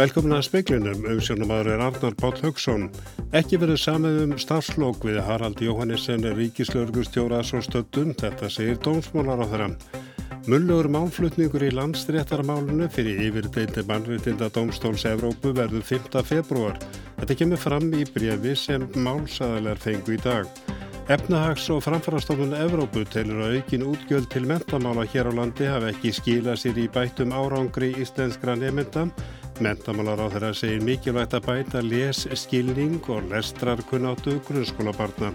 Velkomin að speiklinum, auðsjónumadur er Arnar Páll Högson. Ekki verið samið um stafslokk við Harald Jóhannesson ríkislörgustjóra svo stöldum, þetta segir dómsmólar á þeirra. Mullur málflutningur í landstréttarmálunu fyrir yfirdeiti mannreitinda Dómstóls Evrópu verður 5. februar. Þetta kemur fram í brefi sem málsæðalar fengu í dag. Efnahags- og framfarastofnun Evrópu telur að aukin útgjöld til mentamála hér á landi hafa ekki skila sér í bættum árangri íslenskra nefnda Mentamálar á þeirra segir mikilvægt að bæta les, skilning og lestrarkunnáttu grunnskólabarna.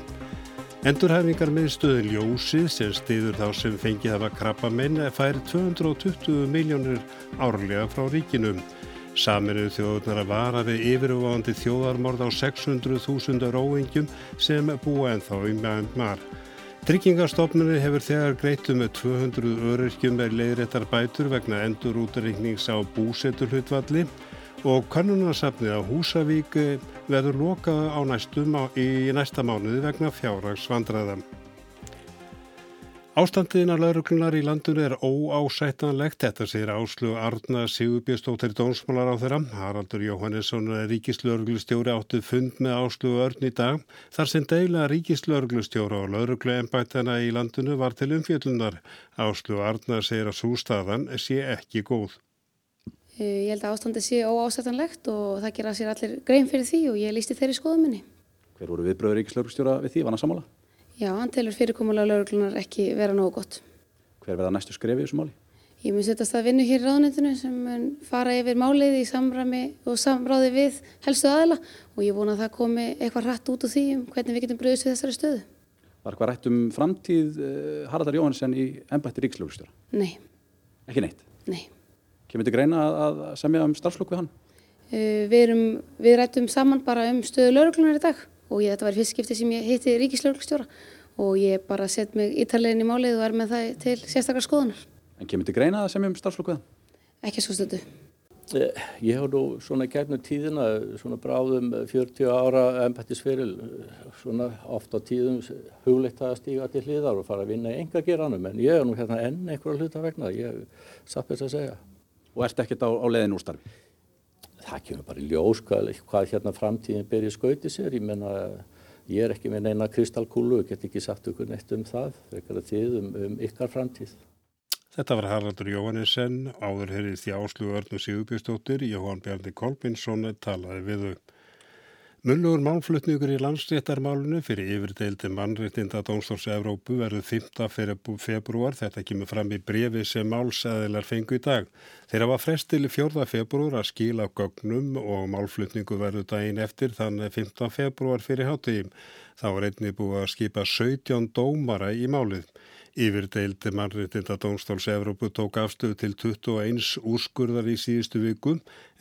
Endurhæfingar með stöðin Ljósið sem stiður þá sem fengið hafa krabba menn fær 220 miljónir árlega frá ríkinum. Saminuð þjóðunar að vara við yfirváandi þjóðarmorð á 600.000 róingjum sem búa ennþá í Myanmar. Tryggingarstofnunni hefur þegar greitu með 200 öryrkjum með leiðréttar bætur vegna endur útreiknings á búseturhlutvalli og kannunarsafnið á Húsavík verður lokað á næstum á, í næsta mánuði vegna fjárragsvandraðan. Ástandiðina lauruglunar í landinu er óásættanlegt, þetta sér Áslu Arna Sigurbjörnstóttir Dónsmálar á þeirra. Haraldur Jóhannesson, ríkislauruglustjóri, áttu fund með Áslu Örn í dag. Þar sem deila ríkislauruglustjóra og laurugluembættana í landinu var til umfjöllunar. Áslu Arna segir að sústaðan sé ekki góð. Eh, ég held að ástandi sé óásættanlegt og það gera sér allir grein fyrir því og ég lísti þeirri skoðuminni. Hver voru viðbröður ríkislauruglustjóra við því? Var hann að samála? Já, hann telur fyrirkomulega lauruglunar ekki vera nógu gott. Hver verða næstu skrefið í þessu máli? Ég mun setjast að vinna hér í ráðnættinu sem mun fara yfir málið í samræmi og samráði við helstu aðila og ég vona að það komi eitthvað hratt út úr því um hvernig við getum bröðist við þessari stöðu. Var eitthvað rætt um framtíð uh, Haraldar Jóhannesson í ennbætti ríkislauglustjóra? Nei. Ekki neitt? Nei. Kemur þetta greina að, semja um starfslokk við hann? Uh, við, erum, við rættum saman bara um stöðu lauruglunar í dag og ég, þetta var fyrst skipti sem ég hitti ríkislauglustjóra og ég bara sett mig ítalegin í málið og er með það til sérstakar skoðunar. En kemur þetta greina það sem um starfslokkuða? Ekki svo stundu. Eh, ég hef nú svona gegnum tíðina, svona bráðum 40 ára ennbættisferil, svona ofta tíðum hugleitt að stíga til hliðar og fara að vinna í enga geranum, en ég er nú hérna enn einhverja hluta vegna, ég satt þess að segja. Og ert ekkert á, á leiðin úr starfi? Það kemur bara í ljós hvað, hvað hérna framtíðin ber í skauti sér, ég menna ég er ekki með neina kristalkúlu og get ekki sagt okkur neitt um það, frekar að þið um, um ykkar framtíð. Þetta var Haraldur Jóhannesson, áður herrið þjáslu Örnum Sigurbjörnstóttir, Jóhann Bjarni Kolbinsson talaði við þau. Mullur málflutningur í landsréttarmálunu fyrir yfirdeildi mannréttinda Dómstórs Evrópu verður 5. februar. Þetta kemur fram í brefi sem málsæðilar fengu í dag. Þeirra var frest til 4. februar að skila gögnum og málflutningu verður daginn eftir þannig 15. februar fyrir hátíðim. Þá var einni búið að skipa 17 dómara í málið. Yfirdeildi mannréttinda Dómstóls Evrópu tók afstöðu til 21 úrskurðar í síðustu viku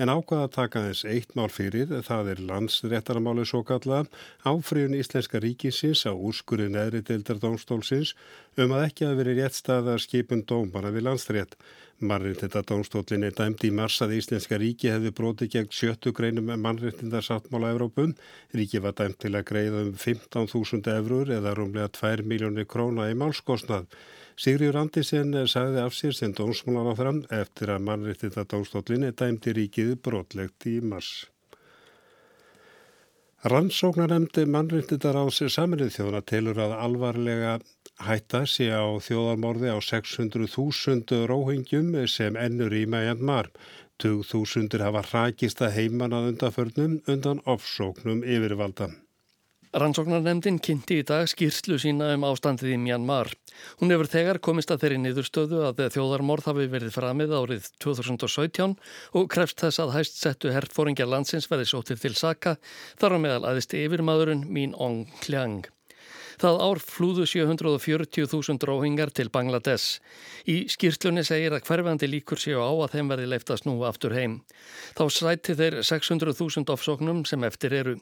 en ákvaða að taka þess eitt mál fyrir, það er landsréttaramáli svo kallaða, áfriðun Íslenska ríkisins á úrskurði neðri deildar Dómstólsins um að ekki að veri rétt staðar skipun dómara við landsrétt. Mannréttinda Dómstólin er dæmt í mars að Íslenska ríki hefði broti gegn sjöttu greinum mannréttinda sáttmála Evrópum. Ríki var dæmt til að greiða um 15.000 eurur eða rúmlega 2 miljónir króna í málskosnað. Sigriður Andisen sagði af sér sem dómsmálan á fram eftir að mannréttinda Dómstólin dæmt í ríkið brotlegt í mars. Rannsóknanemndi mannréttindar á sér saminnið þjóðana telur að alvarlega hætta sé á þjóðarmorði á 600.000 róhingjum sem ennur í Myanmar. 2000 hafa hrakist að heiman að undaförnum undan ofsóknum yfirvalda. Rannsóknarnemndin kynnti í dag skýrslu sína um ástandið í Myanmar. Hún hefur þegar komist að þeirri niðurstöðu að þjóðarmorð hafi verið framið árið 2017 og krefst þess að hæst settu herrfóringja landsins verið sótið til Saka þar á meðal aðist yfirmadurinn Mín Ong Kljang. Það ár flúðu 740.000 róhingar til Bangladesh. Í skýrtlunni segir að hverfandi líkur séu á að þeim verði leift að snúa aftur heim. Þá sæti þeir 600.000 ofsóknum sem eftir eru.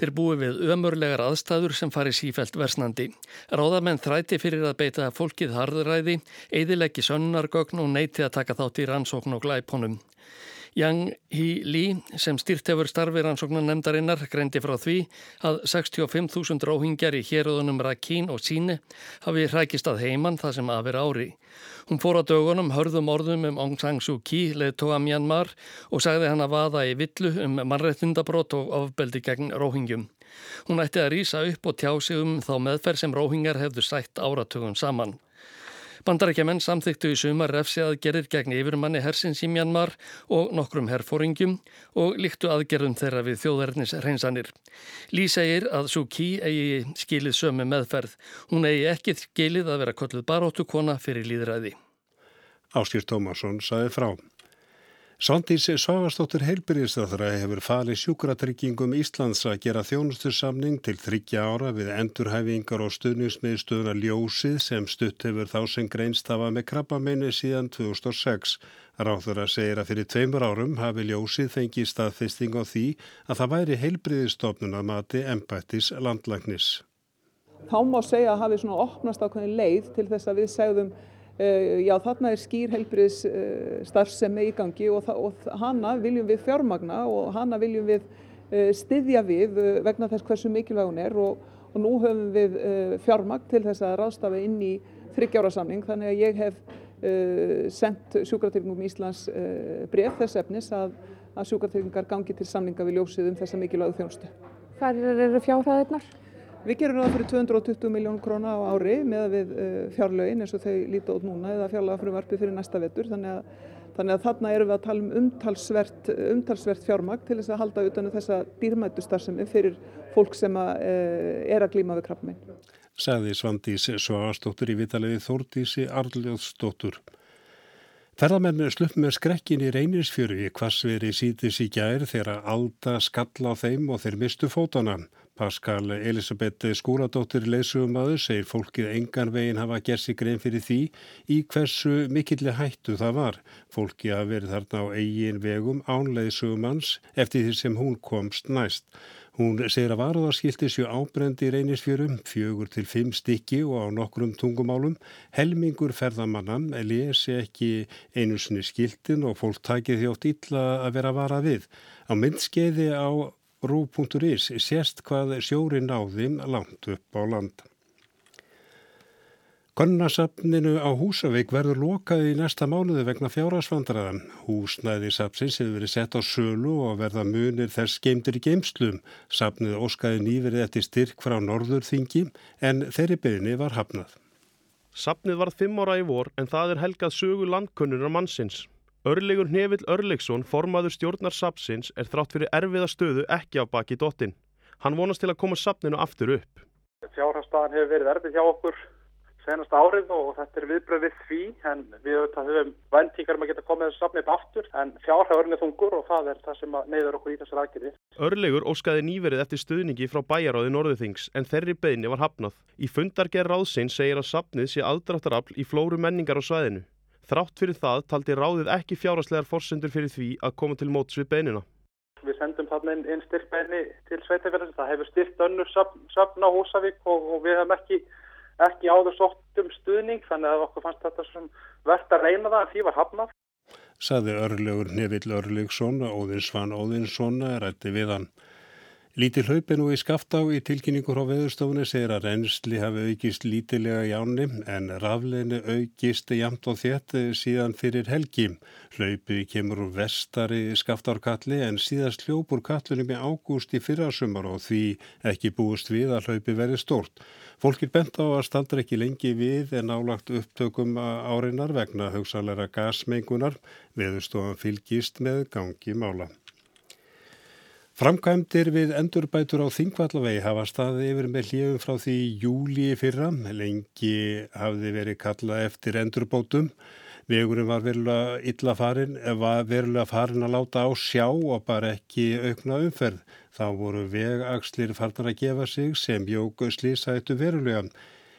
Þeir búi við ömurlegar aðstæður sem fari sífælt versnandi. Ráðamenn þræti fyrir að beita fólkið harðræði, eðilegi sönnargögn og neiti að taka þátt í rannsókn og glæponum. Yang Hee Lee sem styrt hefur starfi rannsóknar nefndarinnar greindi frá því að 65.000 róhingjar í héröðunum Rakín og Síni hafi hrækist að heiman það sem aðver ári. Hún fór á dögunum hörðum orðum um Aung San Suu Kyi leið tóa Myanmar og sagði hann að vaða í villu um mannrættindabrót og ofbeldi gegn róhingjum. Hún ætti að rýsa upp og tjá sig um þá meðferð sem róhingjar hefðu sætt áratugum saman. Bandarækjaman samþyktu í sumar refsi aðgerðir gegn yfirmanni hersins í Mjanmar og nokkrum herfóringjum og líktu aðgerðum þeirra við þjóðverðnis reynsanir. Lý segir að Suki eigi skilið sömu meðferð. Hún eigi ekki skilið að vera kolluð baróttukona fyrir líðræði. Áskýr Tómasson saði frá. Svandís Svavastóttur heilbyrjistæðra hefur falið sjúkratryggingum Íslands að gera þjónustursamning til þryggja ára við endurhæfingar og stuðnismiðstöðuna Ljósið sem stutt hefur þá sem greinstafa með krabbameini síðan 2006. Ráður að segja að fyrir tveimur árum hafi Ljósið fengið staðfesting á því að það væri heilbyrjistofnun að mati embættis landlagnis. Þá má segja að hafi svona opnast ákveðin leið til þess að við segðum já, þarna er skýr helbriðs eh, í gangi og, og hana viljum við fjármagna og hana viljum við eh, styðja við vegna þess hversu mikilvæg hún er og, og nú höfum við fjármagn til þess að ráðstafa inn í þryggjára samning þannig að ég hef sendt sjúkratryggingum Íslands bref þess efnis að, að sjúkratryggingar gangi til samninga við ljósið um þessa mikilvægu þjónustu. Hvað eru fjárhæðirnar? Við gerum ráð fyrir 220 miljón króna á ári með við uh, fjárlögin eins og þau líta út núna eða fjárlagafrumvarfi fyrir næsta vetur þannig að, þannig að þarna erum við að tala um umtalsvert, umtalsvert fjármagn til þess að halda utanum þessa dýrmættu starfsemi fyrir fólk sem að, uh, er að glíma við krabbmein. Saði Svandís Svavastóttur í vitalegi Þórdísi Arljóðsdóttur. Ferðamenn slupp með skrekkin í reynisfjöru í hvassveri sítis í gær þegar alda skall á þeim og þeir mistu fótana. Pascal Elisabeth Skúradóttir leysugumöður segir fólkið engan veginn hafa gert sig grein fyrir því í hversu mikilli hættu það var. Fólki hafa verið þarna á eigin vegum ánleysugumans eftir því sem hún komst næst. Hún segir að varuðarskilti séu ábrendi í reynisfjörum, fjögur til fimm stykki og á nokkrum tungumálum. Helmingur ferðamannan lesi ekki einu sinni skiltin og fólk takið þjótt illa að vera vara við. Á myndskeiði á rú.is sérst hvað sjóri náðim langt upp á land. Konnasafninu á Húsavík verður lokað í næsta mánuði vegna fjárasvandræðan. Húsnæði sapsins hefur verið sett á sölu og verða munir þess geimdur í geimslum. Sapnið óskaði nýverið eftir styrk frá Norðurþingi en þeirri byrjunni var hafnað. Sapnið var fimm ára í vor en það er helgað sögu landkunnunar mannsins. Örlegur Hnevill Örlegsson, formaður stjórnar sapsins, er þrátt fyrir erfiða stöðu ekki á baki dottin. Hann vonast til að koma sapninu aftur upp. Fjárhagstaðan hefur verið erfið hjá okkur senast árið og þetta er viðbröð við því en við höfum vendingar um að geta komið þessu sapnið aftur en fjárhagurinn er þungur og það er það sem neyður okkur í þessar aðgerði. Örlegur óskaði nýverið eftir stuðningi frá bæjaráði Norðuþings en þeirri beðni var hafnað. Í fundargerð ráðsinn segir að sapnið sé aðdráttarafl í flóru menningar á svæðinu. Þrátt fyrir það taldi ráðið ekki fjáraslegar forsendur fyrir því að koma til móts við beinina. Við sendum þarna inn, inn styrkbeini til sveitafélagsins. Það hefur styrkt önnur söfn á Húsavík og, og við hefum ekki, ekki áður sótt um stuðning þannig að okkur fannst þetta sem verðt að reyna það en því var hafnað. Saði örlegur Nevill Örlegsson og Óðinsvann Óðinsson rætti við hann. Lítil hlaupi nú í skaftá í tilkynningur á veðurstofunni segir að reynsli hafi aukist lítilega í áni en rafleinu aukist jamt og þétt síðan fyrir helgi. Hlaupi kemur úr vestari skaftárkalli en síðast hljópur kallunum í ágúst í fyrrasumar og því ekki búist við að hlaupi verið stórt. Fólkir bent á að standra ekki lengi við en álagt upptökum áreinar vegna hugsalega gasmengunar. Veðurstofan fylgist með gangi mála. Framkvæmdir við endurbætur á Þingvallavegi hafa staðið yfir með hljöfum frá því júli fyrra. Lengi hafði verið kallað eftir endurbótum. Vegurinn var verulega illa farin, var verulega farin að láta á sjá og bara ekki aukna umferð. Þá voru vegakslir farnar að gefa sig sem jók slísættu verulega.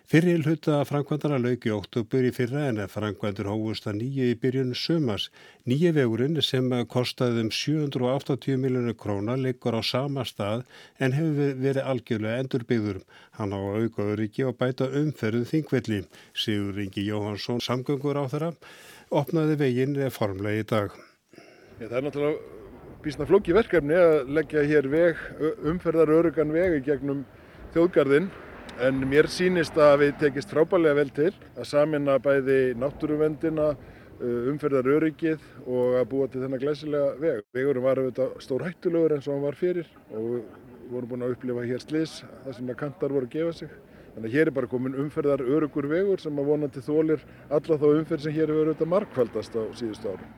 Fyrir hluta framkvæmdara lauki óttubur í fyrra en framkvæmdur hófust að nýju í byrjun sömas. Nýju vegurinn sem kostaði um 780 miljónu króna liggur á sama stað en hefur verið algjörlega endurbyggður. Hann á aukaður ekki og bæta umferðum þingvelli. Sigur Ingi Jóhansson, samgöngur á þeirra, opnaði veginn formlega í dag. Það er náttúrulega bísna flóki verkefni að leggja hér veg, umferðar örugan veg í gegnum þjóðgarðinn en mér sýnist að við tekist frábælega vel til að samina bæði náttúruvendina, umferðar öryggið og að búa til þennan glæsilega veg. Vegurum var auðvitað stór hættulegur eins og hann var fyrir og vorum búin að upplifa hér slis þar sem að kantar voru að gefa sig. Þannig að hér er bara komin umferðar örugur vegur sem að vonandi þólir alla þá umferð sem hér hefur auðvitað markfaldast á síðustu árum.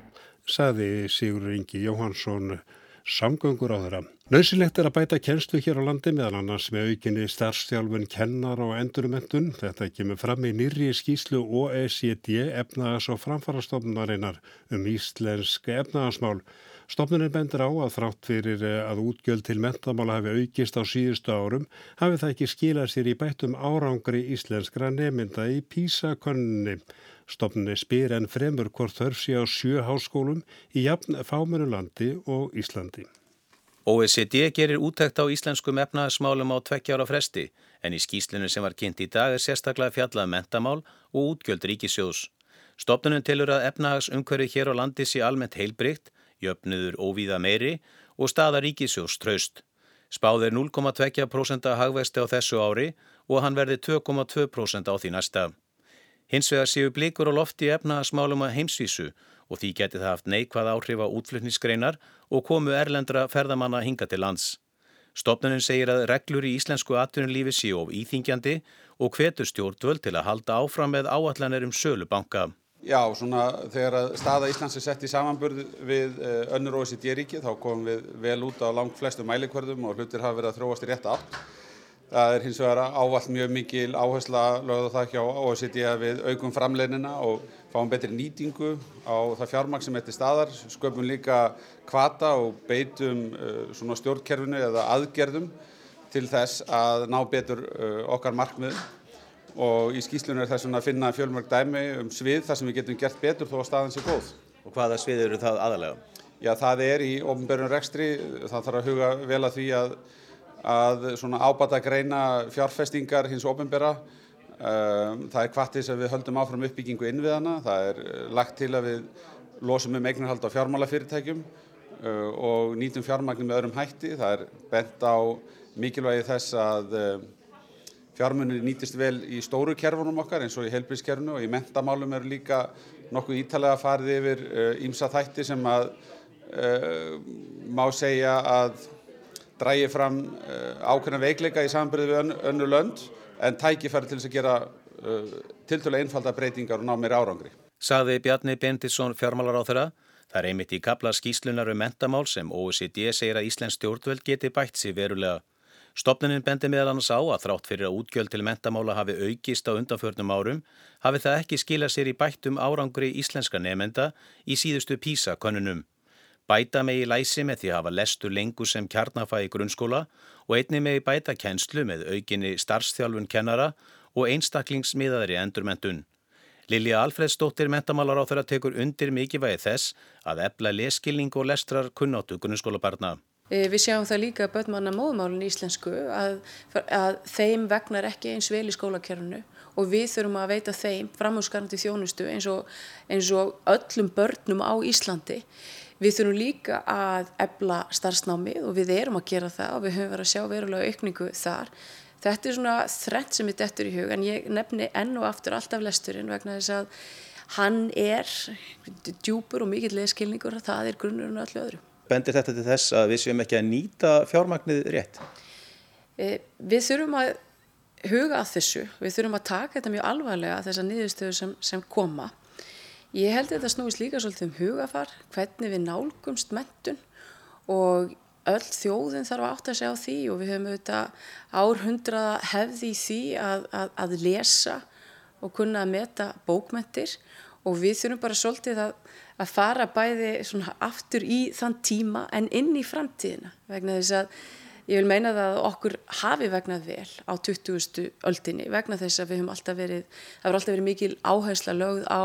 Saði Sigur Ingi Jóhansson samgöngur á þeirra. Nauðsilegt er að bæta kennslu hér á landi meðal annars með aukinni starfstjálfun kennar og endurumendun. Þetta kemur fram í nýri skýslu OECD efnaðas og framfarastofnarinnar um íslensk efnaðasmál. Stofnunin bendur á að þrátt fyrir að útgjöld til mentamála hafi aukist á síðustu árum hafi það ekki skilað sér í bættum árangri íslenskra nemynda í PISA-könninni. Stofnunni spyr en fremur hvort þörf sé á sjö háskólum í jafn fámönu landi og Íslandi. OECD gerir útækt á íslenskum efnaðasmálum á tvekkjára fresti en í skýslinu sem var kynnt í dag er sérstaklega fjallað mentamál og útgjöld ríkisjós. Stofnunum tilur að efnahagsumhverfi hér á landi sé almennt heilbrygt jöfnuður óvíða meiri og staða ríkisjós traust. Spáð er 0,2% hagvesti á þessu ári og hann verði 2,2% á því næsta. Hins vegar séu blikur á lofti efnaðasmálum að heimsvísu og því geti það haft neikvað áhrif á útflutnisgreinar og komu erlendra ferðamanna hinga til lands. Stopnunin segir að reglur í íslensku atvinnulífi séu of íþingjandi og hvetur stjórnvöld til að halda áfram með áallanir um sölu banka. Já, svona þegar staða Íslands er sett í samanburð við önnur OECD-ríki þá komum við vel út á langt flestu mælikvörðum og hlutir hafa verið að þróast í rétt átt. Það er hins vegar ávall mjög mikil áhersla lögð á það hjá OECD að við aukum framleinina og fáum betri nýtingu á það fjármagn sem eftir staðar, sköpum líka kvata og beitum svona stjórnkerfinu eða aðgerðum til þess að ná betur okkar markmiðum og í skýslunum er þess að finna fjölmörg dæmi um svið þar sem við getum gert betur þó að staðan sé góð. Og hvaða svið eru það aðalega? Já, það er í ofnbjörnum rekstri, það þarf að huga vel að því að, að svona ábata greina fjárfestingar hins ofnbjörra. Það er kvartis að við höldum áfram uppbyggingu innviðana, það er lagt til að við losum um eignarhald á fjármálafyrirtækjum og nýtum fjármagnum með öðrum hætti. Það er bent á mikilvægi þess að fjármunir nýtist vel í stóru kerfunum okkar eins og í heilbríðskerfunu og í mentamálum eru líka nokkuð ítalega farið yfir ímsa þætti sem að má segja að drægi fram uh, ákveðna veikleika í samanbyrðu við ön, önnu lönd en tækifæri til þess að gera tiltölu einfalda breytingar og ná meira árangri. Saði Bjarni Bendisson fjármálar á þeirra. Það er einmitt í kapla skýslunar um mentamál sem OECD segir að Íslands stjórnvöld geti bætt sér verulega. Stopnunin bendi meðal annars á að þrátt fyrir að útgjöld til mentamála hafi aukist á undanförnum árum hafi það ekki skilað sér í bættum árangri íslenska nefnda í síðustu PISA-könnunum. Bæta megi læsi með því að hafa lestur lengur sem kjarnafæði grunnskóla og einni megi bæta kennslu með aukinni starfstjálfun kennara og einstaklingsmiðaðri endurmentun. Lilja Alfredsdóttir mentamálar á þeirra tekur undir mikilvægi þess að ebla leskilning og lestrar kunnáttu grunnskólabarna. Við sjáum það líka að börnmanna móðumálun í íslensku að, að þeim vegnar ekki eins vel í skólakerfinu og við þurfum að veita þeim framhúsgarandi þjónustu eins og, eins og öllum börnum á Íslandi. Við þurfum líka að ebla starfsnámið og við erum að gera það og við höfum verið að sjá verulega aukningu þar. Þetta er svona þrennt sem er dettur í hug en ég nefni enn og aftur alltaf lesturinn vegna þess að hann er djúpur og mikill leskilningur og það er grunnurinn öllu öðru. Bendir þetta til þess að við séum ekki að nýta fjármagnið rétt? E, við þurfum að huga að þessu, við þurfum að taka þetta mjög alvarlega þessar niðurstöður sem, sem koma. Ég held að þetta snúist líka svolítið um hugafar, hvernig við nálgumst mentun og öll þjóðin þarf að átta sig á því og við höfum auðvitað árhundraða hefði í því að, að, að lesa og kunna að meta bókmentir og við þurfum bara svolítið að, að fara bæði aftur í þann tíma en inn í framtíðina vegna þess að ég vil meina það að okkur hafi vegnað vel á 20. öldinni vegna þess að við höfum alltaf verið, það verður alltaf verið mikil áhersla lögð á,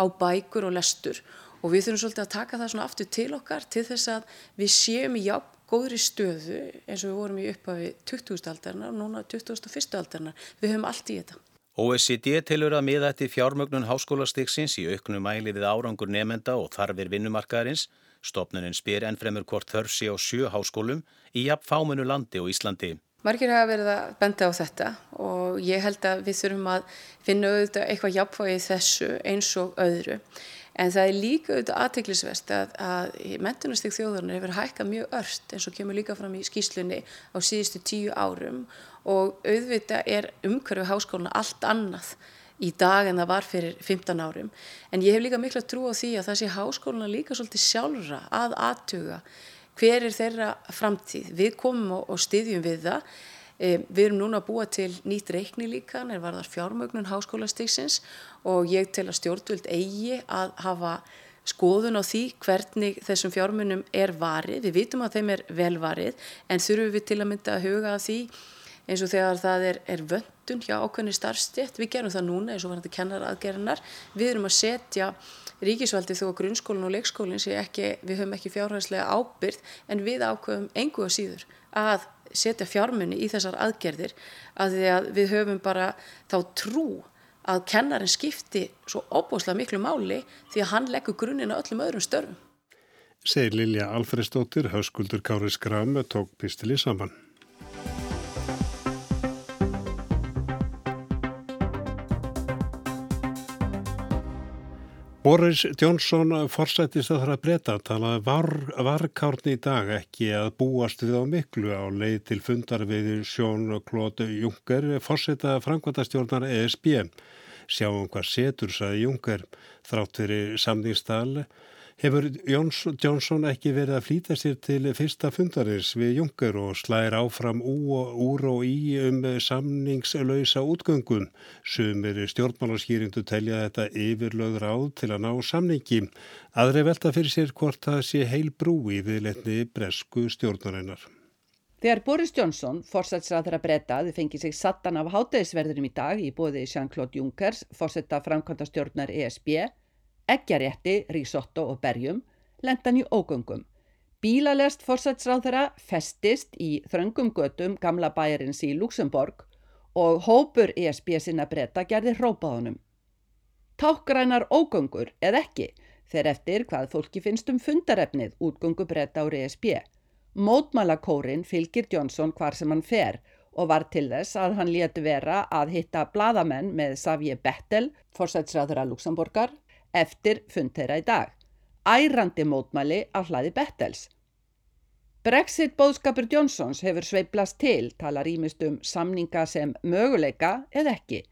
á bækur og lestur og við þurfum svolítið að taka það svona aftur til okkar til þess að við séum í jafn góðri stöðu eins og við vorum í upphafi 20. aldarinnar og núna 21. aldarinnar. Við höfum allt í þetta. OECD tilur að miða eftir fjármögnun háskólastiksins í auknum mæli við árangur nefenda og þarfir vinnumarkaðarins Stopnunin spyr ennfremur hvort þörf sé á sjö háskólum í jafn fámunu landi og Íslandi. Margir hafa verið að benda á þetta og ég held að við þurfum að finna auðvitað eitthvað jafnvægi þessu eins og öðru. En það er líka auðvitað aðteglisvest að, að mentunastík þjóðurinn hefur hækkað mjög örst eins og kemur líka fram í skýslunni á síðustu tíu árum og auðvitað er umhverfið háskóluna allt annað í dag en það var fyrir 15 árum. En ég hef líka miklu að trú á því að sé háskóluna líka svolítið sjálfra að aðtuga hver er þeirra framtíð. Við komum og styðjum við það. E, við erum núna að búa til nýtt reikni líka, en var þar fjármögnun háskólastiksins og ég tel að stjórnvöld eigi að hafa skoðun á því hvernig þessum fjármunum er varið. Við vitum að þeim er velvarið en þurfum við til að mynda að huga að því eins og þegar það er, er vöndun hjá ákveðni starfstjétt, við gerum það núna eins og varandi kennaraðgerðinar, við erum að setja ríkisvaldi þó að grunnskólinn og leikskólinn sé ekki, við höfum ekki fjárhærslega ábyrð en við ákveðum engu að síður að setja fjármunni í þessar aðgerðir að því að við höfum bara þá trú að kennarin skipti svo óbúslega miklu máli því að hann leggur grunnina öllum öðrum störfum. Segir Lilja Alfredsdóttir, hauskuldur Kári Skram tók pistili saman. Boris Johnson forsættist að það að breyta talaði var, varkárni í dag ekki að búast við á miklu á leið til fundar við Sjón-Klóð Juncker forsætta framkvæmtastjórnar ESB. Sjáum hvað setur, saði Juncker, þrátt fyrir samningstali hefur Jóns, Jónsson ekki verið að flýta sér til fyrsta fundarins við Junker og slæðir áfram úr og í um samningslausa útgöngun. Sumir stjórnmálarskýrindu telja þetta yfirlöð ráð til að ná samningi. Aðri velta fyrir sér hvort það sé heil brú í viðletni bresku stjórnarinnar. Þegar Boris Johnson, fórsætsræðara brettaði, fengið sig sattan af hátæðisverðurum í dag í bóði Jean-Claude Junckers, fórsætta framkvæmta stjórnar ESB, eggjarétti, risotto og berjum, lendan í ógöngum. Bílalest forsætsráð þeirra festist í þröngum götum gamla bæjarins í Luxemborg og hópur ESB sinna breyta gerði hrópaðunum. Tákgrænar ógöngur eða ekki þeir eftir hvað fólki finnst um fundarefnið útgöngu breyta á ESB. Mótmælakórin fylgir Johnson hvar sem hann fer og var til þess að hann létu vera að hitta bladamenn með Savje Bettel, forsætsráður að Luxemborgar, eftir fund þeirra í dag. Ærandi mótmæli á hlaði Bettels. Brexit bóðskapur Johnsons hefur sveiplast til, talar ímist um samninga sem möguleika eða ekki,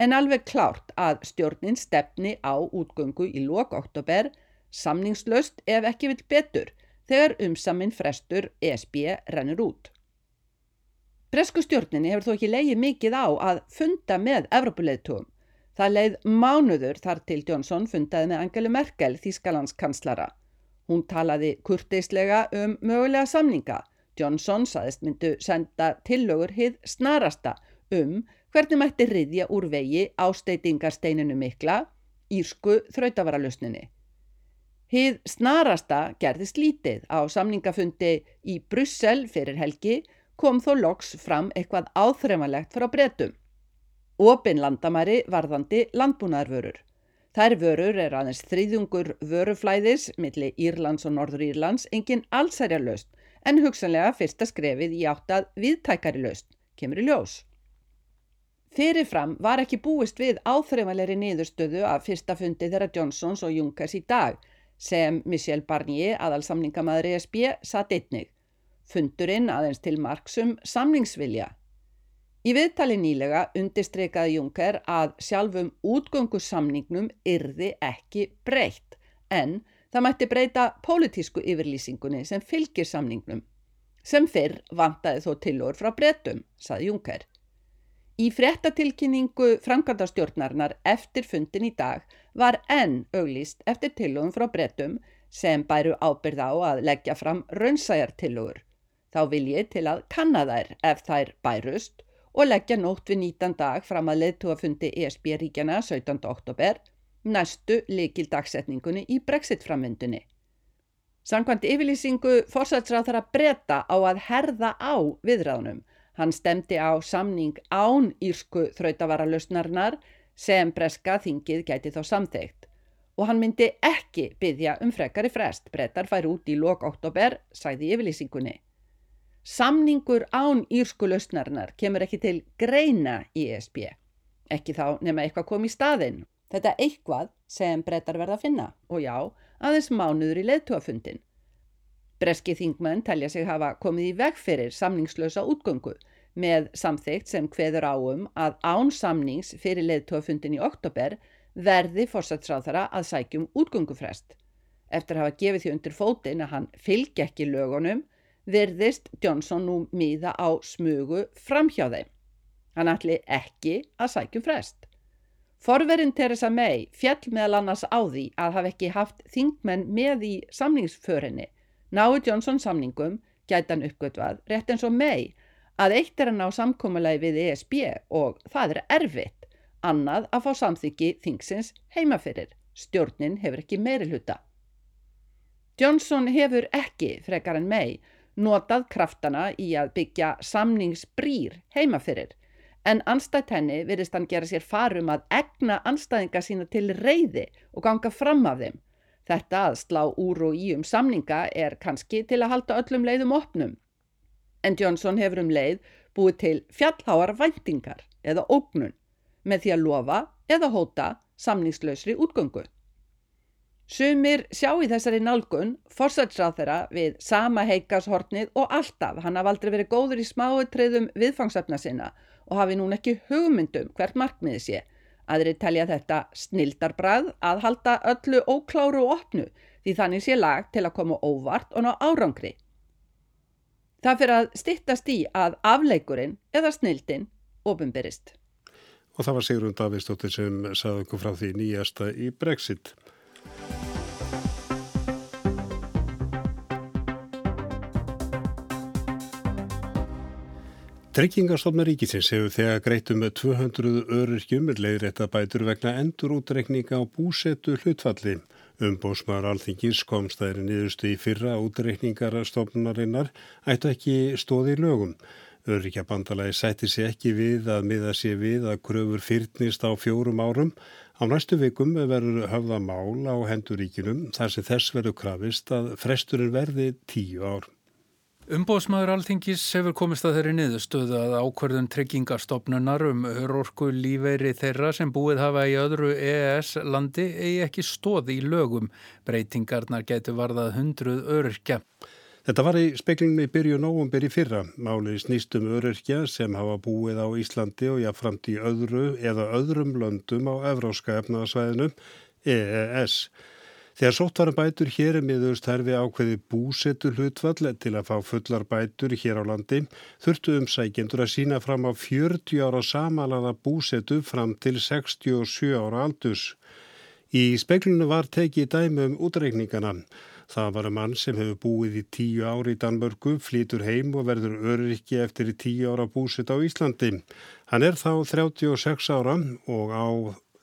en alveg klárt að stjórnin stefni á útgöngu í lok oktober, samningslöst ef ekki vill betur, þegar umsaminn frestur ESB rennur út. Bresku stjórninni hefur þó ekki leiði mikið á að funda með Evropuleitugum Það leið mánuður þar til Jónsson fundaði með Angelu Merkel, Þískalandskanslara. Hún talaði kurteislega um mögulega samninga. Jónsson saðist myndu senda tillögur hið snarasta um hvernig mætti riðja úr vegi ásteitingarsteininu mikla, írsku þrautavaralösninni. Hið snarasta gerðist lítið á samningafundi í Brussel fyrir helgi kom þó loks fram eitthvað áþreifanlegt frá bretum. Opin landamæri varðandi landbúnaðarvörur. Þær vörur er aðeins þrýðungur vöruflæðis millir Írlands og Norður Írlands engin allsærja löst en hugsanlega fyrsta skrefið í áttað viðtækari löst, kemur í ljós. Fyrirfram var ekki búist við áþreifanleiri niðurstöðu af fyrsta fundi þeirra Johnsons og Junkers í dag sem Michel Barnier, aðalsamningamæður ESB, satt einnig. Fundurinn aðeins til marksum samningsvilja Í viðtali nýlega undirstreikaði Juncker að sjálfum útgöngusamningnum yrði ekki breytt en það mætti breyta pólitísku yfirlýsingunni sem fylgir samningnum. Sem fyrr vantaði þó tilóður frá breytum, saði Juncker. Í frettatilkynningu framkvæmdastjórnarnar eftir fundin í dag var enn auglýst eftir tilóðum frá breytum sem bæru ábyrð á að leggja fram raunsæjartilóður. Þá vil ég til að kanna þær ef þær bærust og leggja nótt við nýtan dag fram að leðtúafundi ESB-ríkjana 17. oktober, næstu likil dagsetningunni í brexit-framvindunni. Sankvæmt yfirlýsingu fórsætsráð þar að breyta á að herða á viðráðnum. Hann stemdi á samning án írsku þrautavara lausnarnar sem breska þingið gæti þá samþeikt og hann myndi ekki byggja um frekari frest. Brettar fær út í lok oktober, sagði yfirlýsingunni. Samningur án írsku lausnarinnar kemur ekki til greina í ESB. Ekki þá nema eitthvað kom í staðinn. Þetta eitthvað sem brettar verða að finna og já, aðeins mánuður í leðtúafundin. Breski þingmenn telja sig hafa komið í veg fyrir samningslösa útgöngu með samþygt sem hveður áum að án samnings fyrir leðtúafundin í oktober verði fórsatsráðara að sækjum útgöngufrest. Eftir að hafa gefið því undir fótinn að hann fylgi ekki lögunum virðist Johnson nú miða á smugu framhjá þeim. Hann ætli ekki að sækjum frest. Forverinn Theresa May fjall meðal annars á því að hafa ekki haft þingmenn með í samningsförinni. Náu Johnson samningum gætan uppgötvað rétt eins og May að eitt er að ná samkómulegi við ESB og það er erfitt. Annað að fá samþyggi þingsins heimafyrir. Stjórnin hefur ekki meiri hluta. Johnson hefur ekki, frekar en May, notað kraftana í að byggja samningsbrýr heimafyrir en anstætt henni virðist hann gera sér farum að egna anstæðinga sína til reyði og ganga fram af þeim. Þetta að slá úr og í um samninga er kannski til að halda öllum leiðum opnum. En Johnson hefur um leið búið til fjallháar væntingar eða ógnun með því að lofa eða hóta samningslausri útgöngu. Sumir sjá í þessari nálgun fórsætsráð þeirra við sama heikashortnið og alltaf hann haf aldrei verið góður í smáutriðum viðfangsefna sinna og hafi núna ekki hugmyndum hvert markmiði sé. Aðri telja þetta snildarbrað að halda öllu ókláru og opnu því þannig sé lag til að koma óvart og ná árangri. Það fyrir að stittast í að afleikurinn eða snildin ofinberist. Og það var Sigrun Davíðsdóttir sem saði okkur frá því nýjasta í Brexit. Tryggingarstofna ríkisins hefur þegar greitum með 200 öryrkjum leiðréttabætur vegna endur útreikninga á búsetu hlutfalli. Umbósmaður alþingis komst þær niðurstu í fyrra útreikningarstofnarinnar ættu ekki stóði í lögum. Öryrkjabandalagi sætti sér ekki við að miða sér við að kröfur fyrtnist á fjórum árum. Á næstu vikum verður höfða mál á henduríkinum þar sem þess verður krafist að fresturinn verði tíu ár. Umbóðsmaður Alþingis hefur komist að þeirri niðurstöðu að ákverðun tryggingarstofnunar um örorku lífeyri þeirra sem búið hafa í öðru EES landi eigi ekki stóð í lögum. Breytingarnar getur varðað hundruð öryrkja. Þetta var í speklinni byrju nógumbir í fyrra. Máli snýstum öryrkja sem hafa búið á Íslandi og jáfnframt í öðru eða öðrum löndum á Evróska efnaðsvæðinu EES. Þegar sóttvarum bætur hér er miðurst herfi ákveði búsetu hlutvall til að fá fullar bætur hér á landi þurftu umsækjendur að sína fram á 40 ára samanlaða búsetu fram til 67 ára aldus. Í speklinu var tekið dæmi um útreikningana. Það var að mann sem hefur búið í tíu ári í Danmörgu, flýtur heim og verður öryrki eftir í tíu ára búset á Íslandi. Hann er þá 36 ára og á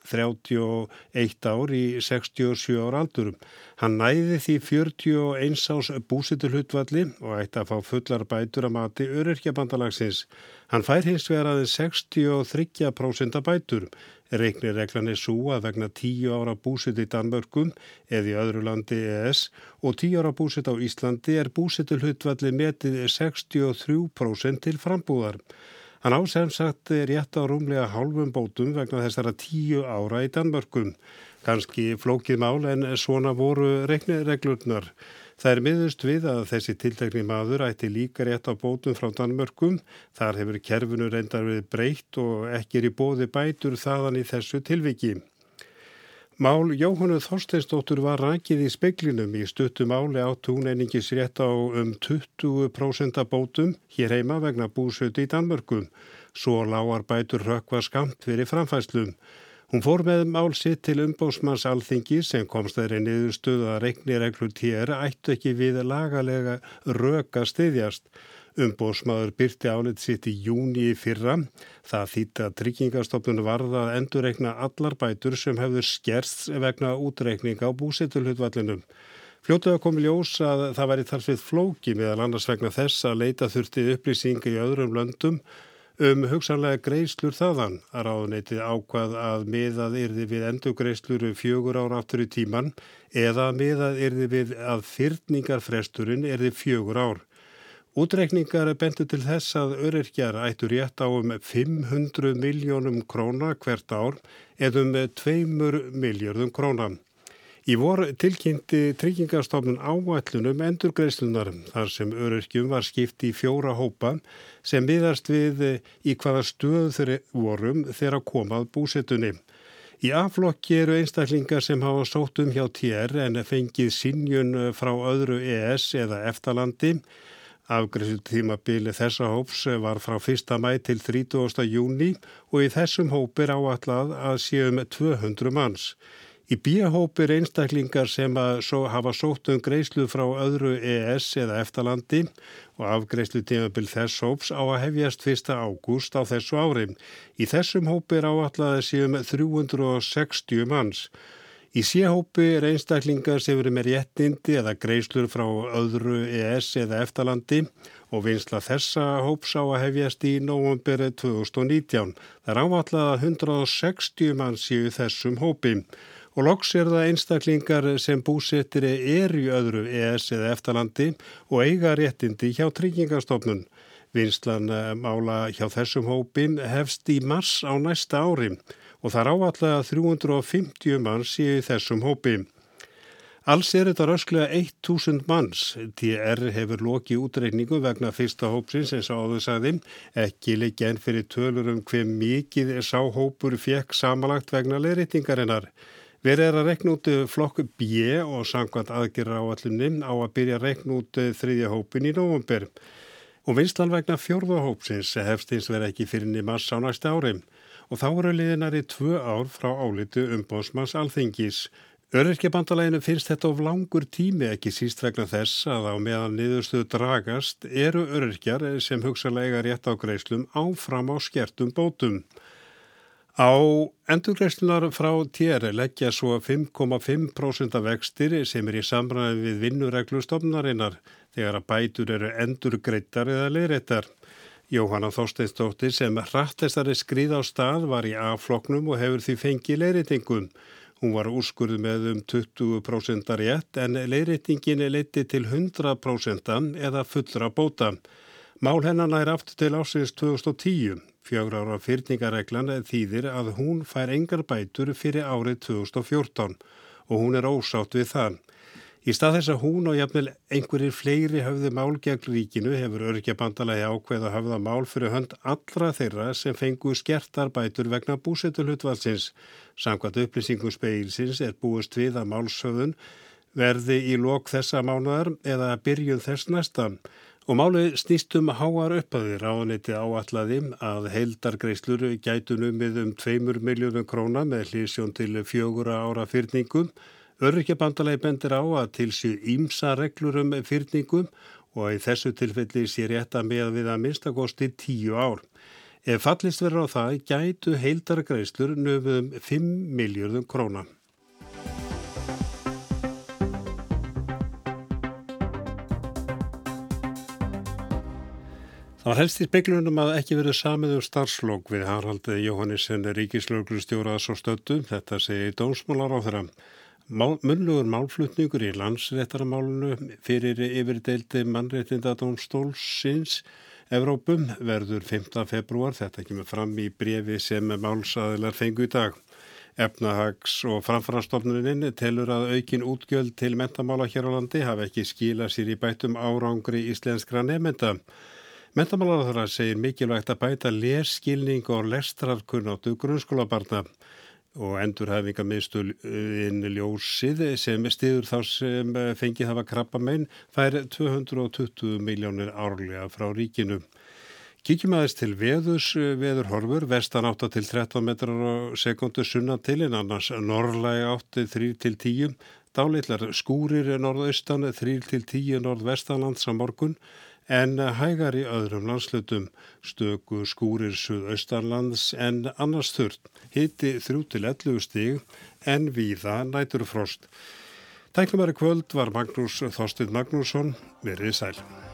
31 ár í 67 ára aldurum. Hann næði því 41 ás búsitulhutvalli og ætti að fá fullar bætur að mati öryrkjabandalagsins. Hann fær hins vegar aðeins 63% bætur. Reiknir reglan er svo að vegna 10 ára búsit í Danmörgum eða í öðru landi ES og 10 ára búsit á Íslandi er búsitulhutvalli metið 63% til frambúðar. Hann ásefn sagt rétt á rúmlega hálfum bótum vegna þessara tíu ára í Danmörkum. Kanski flókið mál en svona voru reglurnar. Það er miðust við að þessi tiltekni maður ætti líka rétt á bótum frá Danmörkum. Þar hefur kerfinu reyndar við breytt og ekki er í bóði bætur þaðan í þessu tilviki. Mál Jóhannu Þorsteinsdóttur var rækið í speklinum í stuttu máli á túneiningis rétt á um 20% bótum hér heima vegna búsötu í Danmörku. Svo lágar bætur rökkva skamt fyrir framfæslum. Hún fór með mál sitt til umbósmanns alþingi sem komst þeirri niður stuða reiknireglur tér ættu ekki við lagalega röka stiðjast. Umbósmaður byrti álit sitt í júni í fyrra. Það þýtti að tryggingastofnun varða að endurreikna allar bætur sem hefur skerst vegna útreikninga á búsitulhutvallinum. Fljótuða komi ljós að það væri þarfið flóki meðal annars vegna þess að leita þurfti upplýsinga í öðrum löndum um hugsanlega greiðslur þaðan að ráðneitið ákvað að miðað yrði við endugreiðslur fjögur ára aftur í tíman eða miðað yrði við að fyrningarfresturinn yrði fjögur ár. Útreikningar bentu til þess að öryrkjar ættu rétt á um 500 miljónum króna hvert ár eða um 2 miljardum króna. Í vor tilkynnti tryggingastofnun áallunum endurgreislunar þar sem öryrkjum var skipt í fjóra hópa sem miðast við í hvaða stöð þeirri vorum þegar komað búsettunni. Í aflokki eru einstaklingar sem hafa sótt um hjá TR en fengið sinjun frá öðru ES eða eftalandi. Afgriðstímabili þessa hóps var frá 1. mæ til 30. júni og í þessum hópir áallad að séum 200 manns. Í bíahópir einstaklingar sem að svo hafa sótt um greiðslu frá öðru ES eða eftalandi og afgreiðslu tímabil þess hóps á að hefjast 1. ágúst á þessu ári. Í þessum hópir áallaði séum 360 manns. Í síhópi er einstaklingar sem eru með réttindi eða greiðslur frá öðru ES eða eftalandi og vinsla þessa hóps á að hefjast í nógumberi 2019. Það er áallaði 160 manns í þessum hópi og loks er það einstaklingar sem búsettir er í öðru ES eða eftalandi og eiga réttindi hjá tryggingastofnun. Vinslan eh, mála hjá þessum hópin hefst í mars á næsta ári og það er áallega 350 manns í þessum hópi. Alls er þetta rösklega 1000 manns. TR hefur lokið útreikningu vegna fyrsta hópsins eins og áður sagði, ekki leikja enn fyrir tölur um hver mikið sáhópur fekk samalagt vegna leirreitingarinnar. Verið er að rekna út flokku B og sangkvæmt aðgerra á allunni á að byrja að rekna út þriðja hópin í nógumber. Og vinslan vegna fjörða hópsins hefst eins verið ekki fyrir nimas á næsta ári. Og þá eru liðinari tvö ár frá álitu umbósmanns alþingis. Öryrkjabandalæginu finnst þetta of langur tími ekki síst vegna þess að á meðan niðurstuðu dragast eru öryrkjar sem hugsalega rétt á greislum áfram á skertum bótum. Á endurgreifslunar frá TR leggja svo 5,5% af vextir sem er í samræði við vinnureglustofnarinnar þegar að bætur eru endurgreittar eða leiðrættar. Jóhanna Þorsteinstóttir sem hrattestari skrið á stað var í A-floknum og hefur því fengið leiðrætingum. Hún var úrskurð með um 20% rétt en leiðrætingin leiti til 100% eða fullra bóta. Mál hennan er aftur til ásins 2010. Fjögur ára fyrningareglan þýðir að hún fær engar bætur fyrir árið 2014 og hún er ósátt við það. Í stað þess að hún og jafnvel einhverjir fleiri höfðu mál gegn ríkinu hefur örgjabandalagi ákveð að höfða mál fyrir hönd allra þeirra sem fengu skertarbætur vegna búsetulhutvalsins. Samkvæmt upplýsingum speilsins er búist við að málsöfun verði í lok þessa mánuðar eða byrjun þess næstan. Og málið snýst um háar uppaðir áanleiti áallaði að heildargreislur gætu numið um 2 miljónum króna með hlýsjón til fjögura ára fyrningum. Öryrkjabandalagi bendir á að til sér ímsa reglur um fyrningum og í þessu tilfelli sé rétt að með við að minnstakosti 10 ár. Ef fallist verður á það gætu heildargreislur numið um 5 miljónum króna. Það var helst í speiklunum að ekki verið samið um starfslokk við Haraldi Jóhannesson ríkislauglustjóraðs og stöttum, þetta segi dómsmálar á þeirra. Mál, munlugur málflutningur í landsréttaramálunu fyrir yfirdeildi mannréttinda dómstólsins Evrópum verður 5. februar, þetta kemur fram í brefi sem málsaðilar fengu í dag. Efnahags- og framfærastofnuninn telur að aukin útgjöld til mentamála hér á landi hafa ekki skila sér í bætum árangri íslenskra nefnda. Mentamálaráðara segir mikilvægt að bæta leskilning og lestrarkunnáttu grunnskólabarna og endurhæfingamistulinn ljósið sem stiður þá sem fengið hafa krabba meginn fær 220 miljónir árlega frá ríkinu. Kíkjum aðeins til veðus, veðurhorfur, vestan 8 til 13 metrar á sekundu sunna til en annars norrlæg 8 3 til 10, dálitlar skúrir norðaustan 3 til 10 norðvestanlands á morgun, en hægar í öðrum landslutum, stöku skúrir suðaustanlands en annars þurrt, hitti 3-11 stig en víða næturfrost. Tæknumari kvöld var Magnús Þorstin Magnússon, verið sæl.